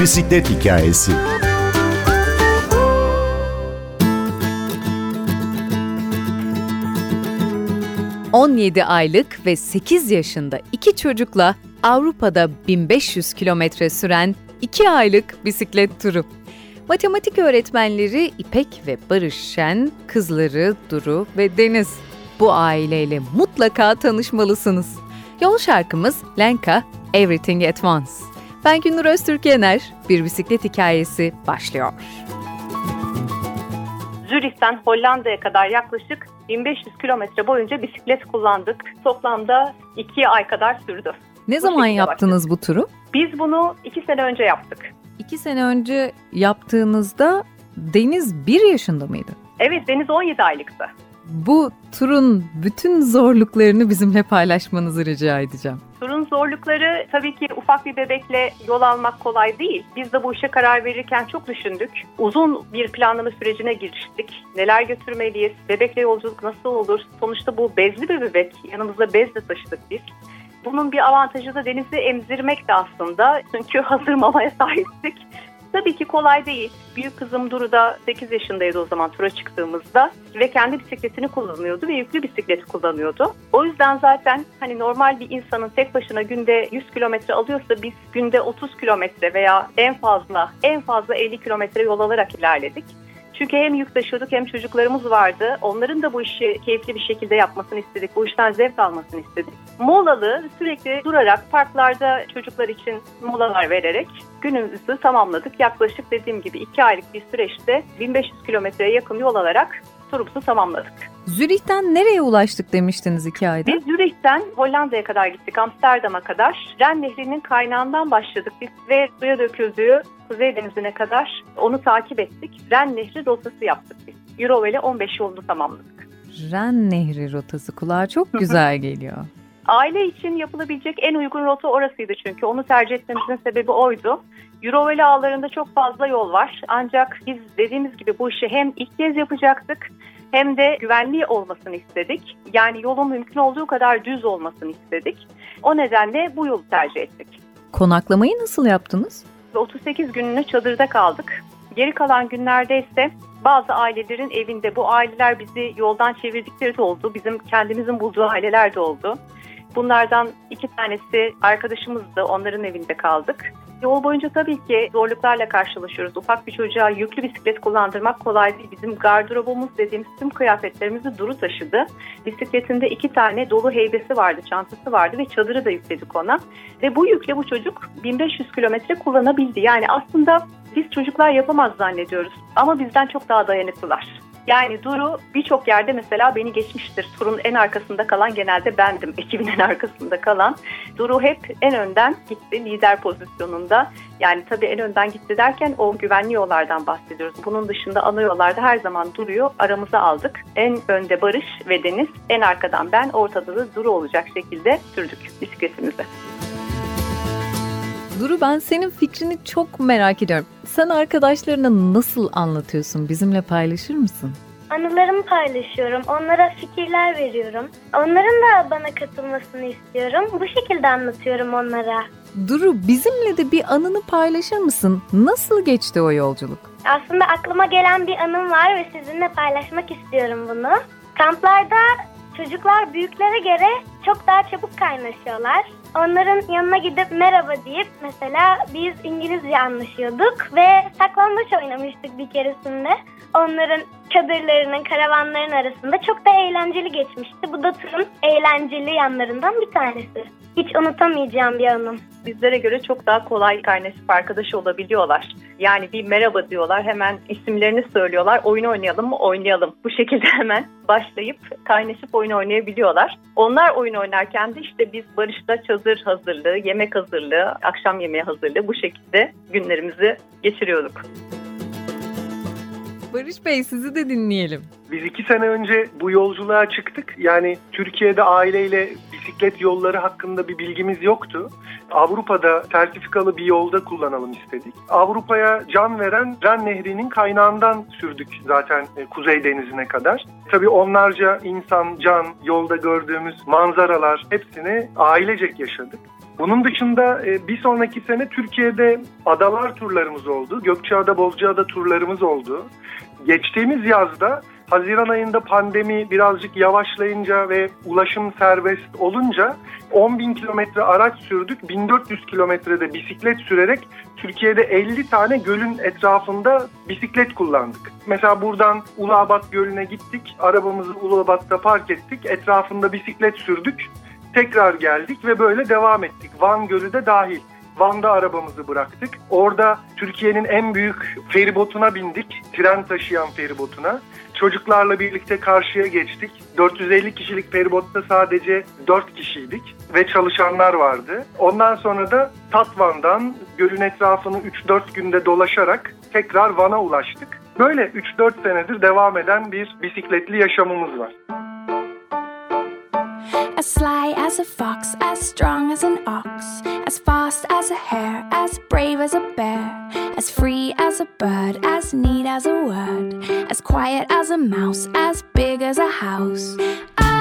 Bisiklet hikayesi. ...17 aylık ve 8 yaşında iki çocukla Avrupa'da 1500 kilometre süren 2 aylık bisiklet turu. Matematik öğretmenleri İpek ve Barış Şen, kızları Duru ve Deniz. Bu aileyle mutlaka tanışmalısınız. Yol şarkımız Lenka, Everything at Once. Ben Gündür Öztürk Yener, Bir Bisiklet Hikayesi başlıyor. Zürih'ten Hollanda'ya kadar yaklaşık 1500 kilometre boyunca bisiklet kullandık. Toplamda 2 ay kadar sürdü. Ne Bu zaman yaptınız bu turu? Biz bunu 2 sene önce yaptık. İki sene önce yaptığınızda Deniz bir yaşında mıydı? Evet Deniz 17 aylıktı. Bu turun bütün zorluklarını bizimle paylaşmanızı rica edeceğim. Turun zorlukları tabii ki ufak bir bebekle yol almak kolay değil. Biz de bu işe karar verirken çok düşündük. Uzun bir planlama sürecine giriştik. Neler götürmeliyiz? Bebekle yolculuk nasıl olur? Sonuçta bu bezli bir bebek. Yanımızda bez de taşıdık biz. Bunun bir avantajı da denizi emzirmek de aslında. Çünkü hazır mamaya sahiptik. Tabii ki kolay değil. Büyük kızım Duru da 8 yaşındaydı o zaman tura çıktığımızda ve kendi bisikletini kullanıyordu ve yüklü bisikleti kullanıyordu. O yüzden zaten hani normal bir insanın tek başına günde 100 kilometre alıyorsa biz günde 30 kilometre veya en fazla en fazla 50 kilometre yol alarak ilerledik. Çünkü hem yük taşıyorduk hem çocuklarımız vardı. Onların da bu işi keyifli bir şekilde yapmasını istedik. Bu işten zevk almasını istedik. Molalı sürekli durarak parklarda çocuklar için molalar vererek günümüzü tamamladık. Yaklaşık dediğim gibi iki aylık bir süreçte 1500 kilometreye yakın yol alarak turumuzu tamamladık. Zürih'ten nereye ulaştık demiştiniz iki ayda? Biz Zürih'ten Hollanda'ya kadar gittik, Amsterdam'a kadar. Ren Nehri'nin kaynağından başladık biz ve suya döküldüğü Kuzey Denizi'ne kadar onu takip ettik. Ren Nehri rotası yaptık biz. Euroveli 15 yolunu tamamladık. Ren Nehri rotası kulağa çok güzel geliyor. Aile için yapılabilecek en uygun rota orasıydı çünkü. Onu tercih etmemizin sebebi oydu. Euroveli ağlarında çok fazla yol var. Ancak biz dediğimiz gibi bu işi hem ilk kez yapacaktık hem de güvenli olmasını istedik. Yani yolun mümkün olduğu kadar düz olmasını istedik. O nedenle bu yolu tercih ettik. Konaklamayı nasıl yaptınız? Ve 38 gününü çadırda kaldık. Geri kalan günlerde ise bazı ailelerin evinde bu aileler bizi yoldan çevirdikleri de oldu. Bizim kendimizin bulduğu aileler de oldu. Bunlardan iki tanesi arkadaşımızdı. Onların evinde kaldık. Yol boyunca tabii ki zorluklarla karşılaşıyoruz. Ufak bir çocuğa yüklü bisiklet kullandırmak kolay değil. Bizim gardırobumuz dediğimiz tüm kıyafetlerimizi Duru taşıdı. Bisikletinde iki tane dolu heybesi vardı, çantası vardı ve çadırı da yükledik ona. Ve bu yükle bu çocuk 1500 kilometre kullanabildi. Yani aslında biz çocuklar yapamaz zannediyoruz ama bizden çok daha dayanıklılar. Yani Duru birçok yerde mesela beni geçmiştir. Turun en arkasında kalan genelde bendim. Ekibin en arkasında kalan. Duru hep en önden gitti lider pozisyonunda. Yani tabii en önden gitti derken o güvenli yollardan bahsediyoruz. Bunun dışında ana yollarda her zaman duruyor. Aramıza aldık. En önde Barış ve Deniz, en arkadan ben, ortada da Duru olacak şekilde sürdük bisikletimizi. Duru ben senin fikrini çok merak ediyorum. Sen arkadaşlarına nasıl anlatıyorsun? Bizimle paylaşır mısın? Anılarımı paylaşıyorum. Onlara fikirler veriyorum. Onların da bana katılmasını istiyorum. Bu şekilde anlatıyorum onlara. Duru bizimle de bir anını paylaşır mısın? Nasıl geçti o yolculuk? Aslında aklıma gelen bir anım var ve sizinle paylaşmak istiyorum bunu. Kamplarda çocuklar büyüklere göre çok daha çabuk kaynaşıyorlar. Onların yanına gidip merhaba deyip mesela biz İngilizce anlaşıyorduk ve saklambaç oynamıştık bir keresinde. Onların çadırlarının, karavanların arasında çok da eğlenceli geçmişti. Bu da turun eğlenceli yanlarından bir tanesi. Hiç unutamayacağım bir anım. Bizlere göre çok daha kolay kaynaşıp arkadaş olabiliyorlar. Yani bir merhaba diyorlar, hemen isimlerini söylüyorlar. Oyun oynayalım mı? Oynayalım. Bu şekilde hemen başlayıp kaynaşıp oyun oynayabiliyorlar. Onlar oyun oynarken de işte biz Barış'ta çadır hazırlığı, yemek hazırlığı, akşam yemeği hazırlığı bu şekilde günlerimizi geçiriyorduk. Barış Bey sizi de dinleyelim. Biz iki sene önce bu yolculuğa çıktık. Yani Türkiye'de aileyle bisiklet yolları hakkında bir bilgimiz yoktu. Avrupa'da sertifikalı bir yolda kullanalım istedik. Avrupa'ya can veren Ren Nehri'nin kaynağından sürdük zaten e, Kuzey Denizi'ne kadar. Tabii onlarca insan, can, yolda gördüğümüz manzaralar hepsini ailecek yaşadık. Bunun dışında e, bir sonraki sene Türkiye'de adalar turlarımız oldu. Gökçeada, Bozcaada turlarımız oldu. Geçtiğimiz yazda Haziran ayında pandemi birazcık yavaşlayınca ve ulaşım serbest olunca 10 bin kilometre araç sürdük. 1400 kilometrede bisiklet sürerek Türkiye'de 50 tane gölün etrafında bisiklet kullandık. Mesela buradan Uluabat Gölü'ne gittik. Arabamızı Uluabat'ta park ettik. Etrafında bisiklet sürdük. Tekrar geldik ve böyle devam ettik. Van Gölü de dahil. Van'da arabamızı bıraktık. Orada Türkiye'nin en büyük feribotuna bindik. Tren taşıyan feribotuna. Çocuklarla birlikte karşıya geçtik. 450 kişilik feribotta sadece 4 kişiydik ve çalışanlar vardı. Ondan sonra da Tatvan'dan gölün etrafını 3-4 günde dolaşarak tekrar Van'a ulaştık. Böyle 3-4 senedir devam eden bir bisikletli yaşamımız var. As sly as a fox, as strong as an ox, as fast as a hare, as brave as a bear, as free as a bird, as neat as a word, as quiet as a mouse, as big as a house. Ah.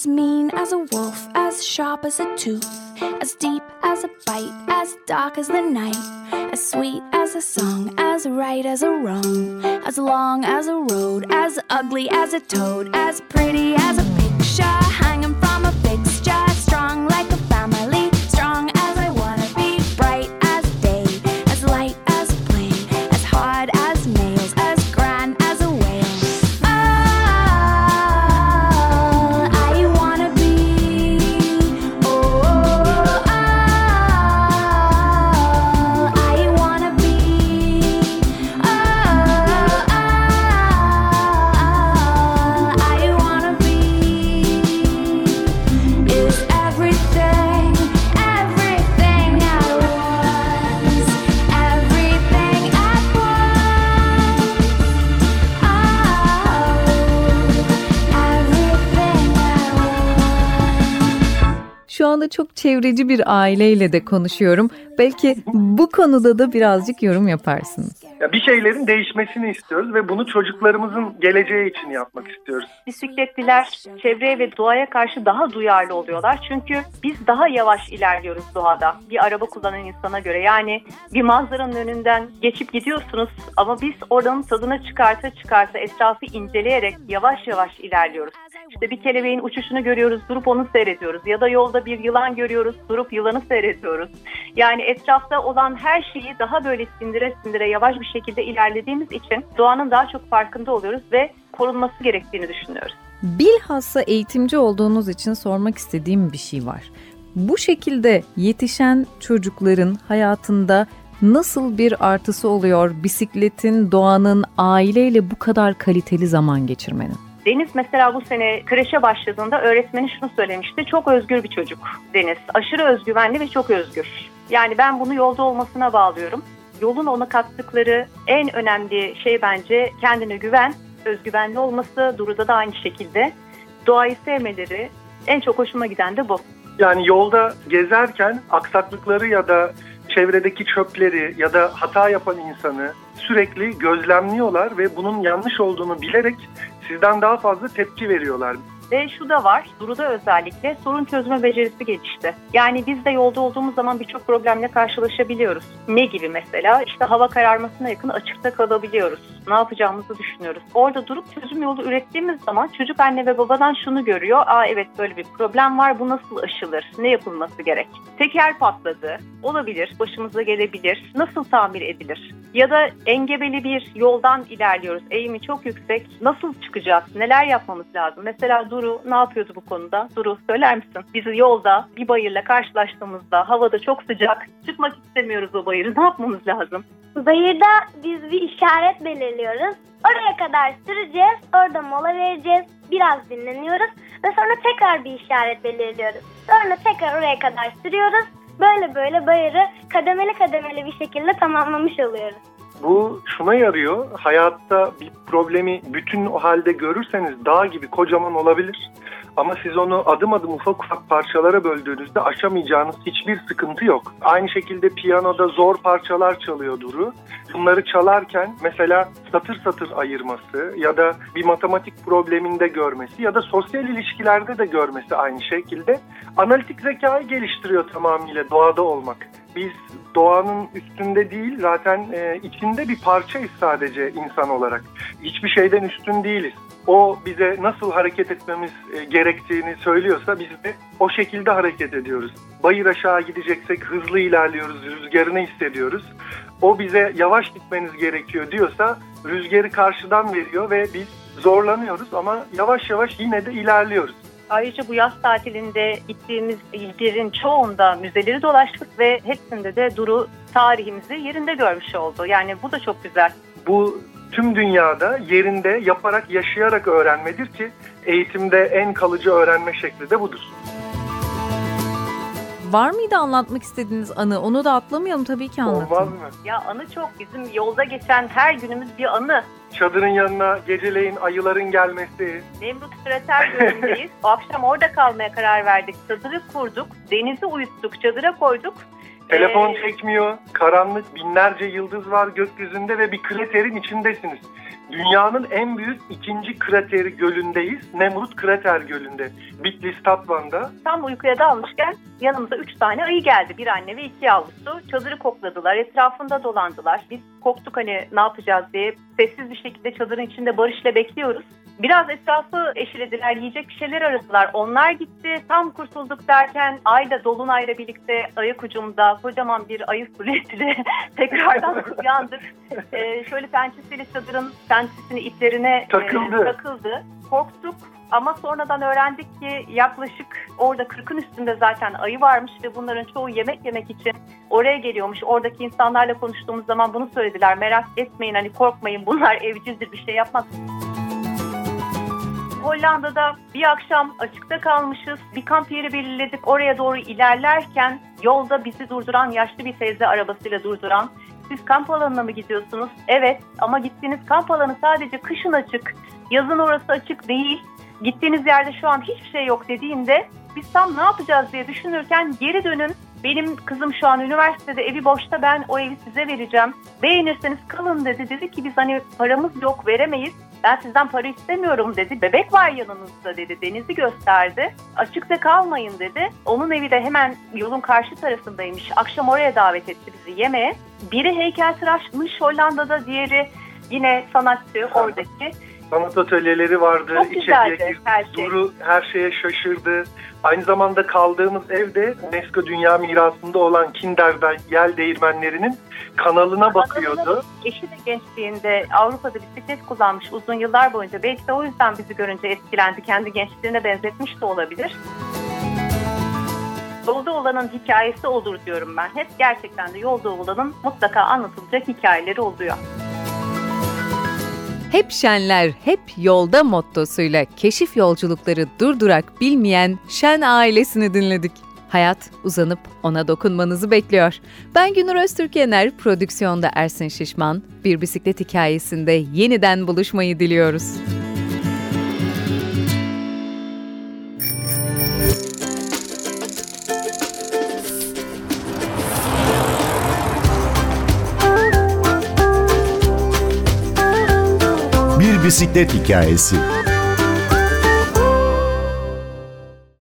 As mean as a wolf, as sharp as a tooth, as deep as a bite, as dark as the night, as sweet as a song, as right as a wrong, as long as a road, as ugly as a toad, as pretty as a picture çok çevreci bir aileyle de konuşuyorum. Belki bu konuda da birazcık yorum yaparsınız. Ya bir şeylerin değişmesini istiyoruz ve bunu çocuklarımızın geleceği için yapmak istiyoruz. Bisikletliler çevreye ve doğaya karşı daha duyarlı oluyorlar. Çünkü biz daha yavaş ilerliyoruz doğada. Bir araba kullanan insana göre. Yani bir manzaranın önünden geçip gidiyorsunuz ama biz oranın tadına çıkarta çıkarta etrafı inceleyerek yavaş yavaş ilerliyoruz. İşte bir kelebeğin uçuşunu görüyoruz, durup onu seyrediyoruz. Ya da yolda bir yılan görüyoruz, durup yılanı seyrediyoruz. Yani etrafta olan her şeyi daha böyle sindire sindire yavaş bir şekilde ilerlediğimiz için doğanın daha çok farkında oluyoruz ve korunması gerektiğini düşünüyoruz. Bilhassa eğitimci olduğunuz için sormak istediğim bir şey var. Bu şekilde yetişen çocukların hayatında nasıl bir artısı oluyor bisikletin, doğanın, aileyle bu kadar kaliteli zaman geçirmenin? Deniz mesela bu sene kreşe başladığında öğretmeni şunu söylemişti. Çok özgür bir çocuk Deniz. Aşırı özgüvenli ve çok özgür. Yani ben bunu yolda olmasına bağlıyorum. Yolun ona kattıkları en önemli şey bence kendine güven, özgüvenli olması. Duru'da da aynı şekilde. Doğayı sevmeleri en çok hoşuma giden de bu. Yani yolda gezerken aksaklıkları ya da çevredeki çöpleri ya da hata yapan insanı sürekli gözlemliyorlar ve bunun yanlış olduğunu bilerek sizden daha fazla tepki veriyorlar. Ve şu da var, Duru'da özellikle sorun çözme becerisi gelişti. Yani biz de yolda olduğumuz zaman birçok problemle karşılaşabiliyoruz. Ne gibi mesela? İşte hava kararmasına yakın açıkta kalabiliyoruz. Ne yapacağımızı düşünüyoruz. Orada durup çözüm yolu ürettiğimiz zaman çocuk anne ve babadan şunu görüyor. Aa evet böyle bir problem var, bu nasıl aşılır? Ne yapılması gerek? Teker patladı, olabilir, başımıza gelebilir. Nasıl tamir edilir? Ya da engebeli bir yoldan ilerliyoruz. Eğimi çok yüksek. Nasıl çıkacağız? Neler yapmamız lazım? Mesela Duru ne yapıyordu bu konuda? Duru söyler misin? Bizi yolda bir bayırla karşılaştığımızda havada çok sıcak. Çıkmak istemiyoruz o bayırı. Ne yapmamız lazım? Bayırda biz bir işaret belirliyoruz. Oraya kadar süreceğiz, orada mola vereceğiz, biraz dinleniyoruz ve sonra tekrar bir işaret belirliyoruz. Sonra tekrar oraya kadar sürüyoruz. Böyle böyle bayırı kademeli kademeli bir şekilde tamamlamış oluyoruz. Bu şuna yarıyor. Hayatta bir problemi bütün o halde görürseniz dağ gibi kocaman olabilir. Ama siz onu adım adım ufak ufak parçalara böldüğünüzde aşamayacağınız hiçbir sıkıntı yok. Aynı şekilde piyanoda zor parçalar çalıyor Duru. Bunları çalarken mesela satır satır ayırması ya da bir matematik probleminde görmesi ya da sosyal ilişkilerde de görmesi aynı şekilde analitik zekayı geliştiriyor tamamıyla doğada olmak. Biz doğanın üstünde değil zaten e, içinde bir parçayız sadece insan olarak. Hiçbir şeyden üstün değiliz o bize nasıl hareket etmemiz e, gerektiğini söylüyorsa biz de o şekilde hareket ediyoruz. Bayır aşağı gideceksek hızlı ilerliyoruz, rüzgarını hissediyoruz. O bize yavaş gitmeniz gerekiyor diyorsa rüzgarı karşıdan veriyor ve biz zorlanıyoruz ama yavaş yavaş yine de ilerliyoruz. Ayrıca bu yaz tatilinde gittiğimiz illerin çoğunda müzeleri dolaştık ve hepsinde de Duru tarihimizi yerinde görmüş oldu. Yani bu da çok güzel. Bu tüm dünyada yerinde yaparak, yaşayarak öğrenmedir ki eğitimde en kalıcı öğrenme şekli de budur. Var mıydı anlatmak istediğiniz anı? Onu da atlamayalım tabii ki anlatın. Olmaz mı? Ya anı çok. Bizim yolda geçen her günümüz bir anı. Çadırın yanına geceleyin ayıların gelmesi. Nemrut Krater Gölü'ndeyiz. o akşam orada kalmaya karar verdik. Çadırı kurduk. Denizi uyuttuk. Çadıra koyduk. Telefon ee, çekmiyor, karanlık, binlerce yıldız var gökyüzünde ve bir kraterin içindesiniz. Dünyanın en büyük ikinci krateri gölündeyiz. Nemrut Krater Gölü'nde. Bitlis Tatvan'da. Tam uykuya dalmışken yanımıza üç tane ayı geldi. Bir anne ve iki yavrusu. Çadırı kokladılar. Etrafında dolandılar. Biz korktuk hani ne yapacağız diye. Sessiz bir şekilde çadırın içinde barışla bekliyoruz. Biraz etrafı eşelediler, yiyecek bir şeyler aradılar. Onlar gitti, tam kurtulduk derken ayla dolunayla birlikte ayak ucumda kocaman bir ayı suretiyle tekrardan uyandık. Ee, şöyle pençesiyle çadırın pençesini iplerine takıldı. E, takıldı. Korktuk ama sonradan öğrendik ki yaklaşık orada 40'ın üstünde zaten ayı varmış ve bunların çoğu yemek yemek için oraya geliyormuş. Oradaki insanlarla konuştuğumuz zaman bunu söylediler. Merak etmeyin hani korkmayın bunlar evcildir bir şey yapmaz. Hollanda'da bir akşam açıkta kalmışız. Bir kamp yeri belirledik. Oraya doğru ilerlerken yolda bizi durduran yaşlı bir teyze arabasıyla durduran siz kamp alanına mı gidiyorsunuz? Evet ama gittiğiniz kamp alanı sadece kışın açık. Yazın orası açık değil. Gittiğiniz yerde şu an hiçbir şey yok dediğinde biz tam ne yapacağız diye düşünürken geri dönün. Benim kızım şu an üniversitede evi boşta ben o evi size vereceğim. Beğenirseniz kalın dedi. Dedi ki biz hani paramız yok veremeyiz ben sizden para istemiyorum dedi. Bebek var yanınızda dedi. Denizi gösterdi. Açıkta kalmayın dedi. Onun evi de hemen yolun karşı tarafındaymış. Akşam oraya davet etti bizi yemeğe. Biri heykeltıraşmış Hollanda'da, diğeri yine sanatçı oradaki sanat atölyeleri vardı. Çok güzeldi her şey. Duru her şeye şaşırdı. Aynı zamanda kaldığımız evde UNESCO Dünya Mirası'nda olan Kinderberg yel değirmenlerinin kanalına bakıyordu. Eşi de gençliğinde Avrupa'da bisiklet kullanmış uzun yıllar boyunca. Belki de o yüzden bizi görünce etkilendi. Kendi gençliğine benzetmiş de olabilir. Yolda olanın hikayesi olur diyorum ben. Hep gerçekten de yolda olanın mutlaka anlatılacak hikayeleri oluyor. Hep şenler, hep yolda mottosuyla keşif yolculukları durdurak bilmeyen Şen ailesini dinledik. Hayat uzanıp ona dokunmanızı bekliyor. Ben Günür Öztürkener, prodüksiyonda Ersin Şişman. Bir bisiklet hikayesinde yeniden buluşmayı diliyoruz. Bisiklet hikayesi.